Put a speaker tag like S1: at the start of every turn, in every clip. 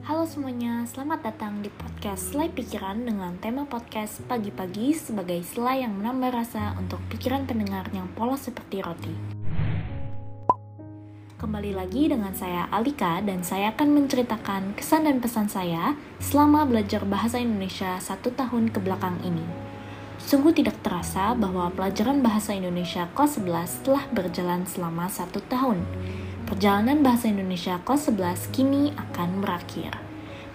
S1: Halo semuanya, selamat datang di podcast Selai Pikiran dengan tema podcast pagi-pagi sebagai selai yang menambah rasa untuk pikiran pendengar yang polos seperti roti. Kembali lagi dengan saya Alika dan saya akan menceritakan kesan dan pesan saya selama belajar bahasa Indonesia satu tahun ke belakang ini. Sungguh tidak terasa bahwa pelajaran bahasa Indonesia kelas 11 telah berjalan selama satu tahun Perjalanan bahasa Indonesia kelas 11 kini akan berakhir.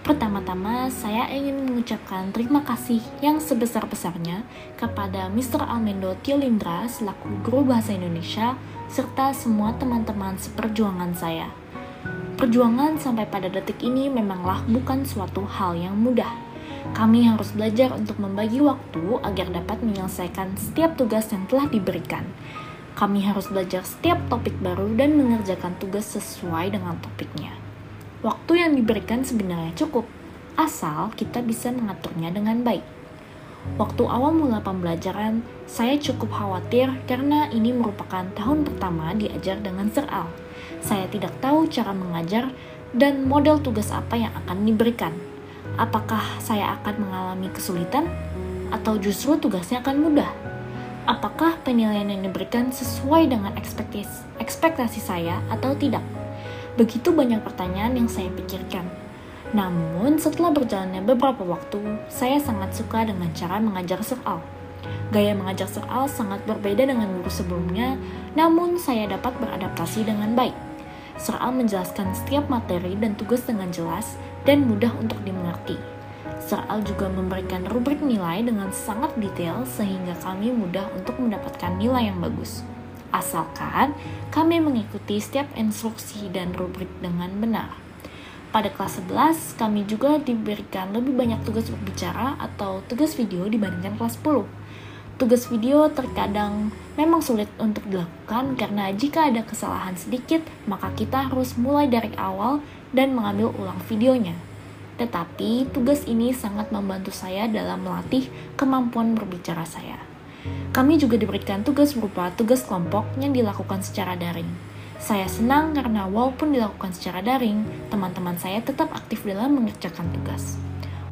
S1: Pertama-tama, saya ingin mengucapkan terima kasih yang sebesar-besarnya kepada Mr. Almendo Tiolindra selaku guru bahasa Indonesia serta semua teman-teman seperjuangan saya. Perjuangan sampai pada detik ini memanglah bukan suatu hal yang mudah. Kami harus belajar untuk membagi waktu agar dapat menyelesaikan setiap tugas yang telah diberikan kami harus belajar setiap topik baru dan mengerjakan tugas sesuai dengan topiknya. Waktu yang diberikan sebenarnya cukup, asal kita bisa mengaturnya dengan baik. Waktu awal mula pembelajaran, saya cukup khawatir karena ini merupakan tahun pertama diajar dengan seral. Saya tidak tahu cara mengajar dan model tugas apa yang akan diberikan. Apakah saya akan mengalami kesulitan atau justru tugasnya akan mudah? Apakah penilaian yang diberikan sesuai dengan ekspektasi, ekspektasi saya atau tidak? Begitu banyak pertanyaan yang saya pikirkan. Namun, setelah berjalannya beberapa waktu, saya sangat suka dengan cara mengajar soal. Gaya mengajar soal sangat berbeda dengan guru sebelumnya, namun saya dapat beradaptasi dengan baik. Soal menjelaskan setiap materi dan tugas dengan jelas dan mudah untuk dimengerti Soal juga memberikan rubrik nilai dengan sangat detail sehingga kami mudah untuk mendapatkan nilai yang bagus. Asalkan kami mengikuti setiap instruksi dan rubrik dengan benar. Pada kelas 11, kami juga diberikan lebih banyak tugas berbicara atau tugas video dibandingkan kelas 10. Tugas video terkadang memang sulit untuk dilakukan karena jika ada kesalahan sedikit, maka kita harus mulai dari awal dan mengambil ulang videonya. Tetapi tugas ini sangat membantu saya dalam melatih kemampuan berbicara saya. Kami juga diberikan tugas berupa tugas kelompok yang dilakukan secara daring. Saya senang karena walaupun dilakukan secara daring, teman-teman saya tetap aktif dalam mengerjakan tugas.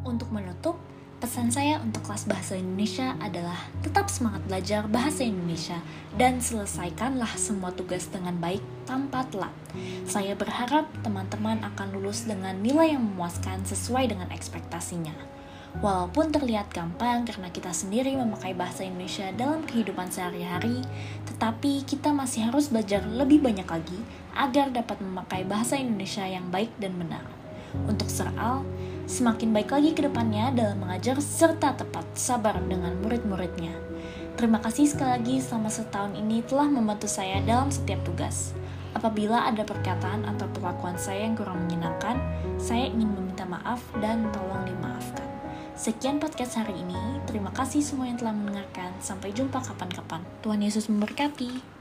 S1: Untuk menutup, Pesan saya untuk kelas bahasa Indonesia adalah tetap semangat belajar bahasa Indonesia dan selesaikanlah semua tugas dengan baik tanpa telat. Saya berharap teman-teman akan lulus dengan nilai yang memuaskan sesuai dengan ekspektasinya. Walaupun terlihat gampang karena kita sendiri memakai bahasa Indonesia dalam kehidupan sehari-hari, tetapi kita masih harus belajar lebih banyak lagi agar dapat memakai bahasa Indonesia yang baik dan benar. Untuk Seral, semakin baik lagi ke depannya dalam mengajar serta tepat sabar dengan murid-muridnya. Terima kasih sekali lagi selama setahun ini telah membantu saya dalam setiap tugas. Apabila ada perkataan atau perlakuan saya yang kurang menyenangkan, saya ingin meminta maaf dan tolong dimaafkan. Sekian podcast hari ini. Terima kasih semua yang telah mendengarkan. Sampai jumpa kapan-kapan. Tuhan Yesus memberkati.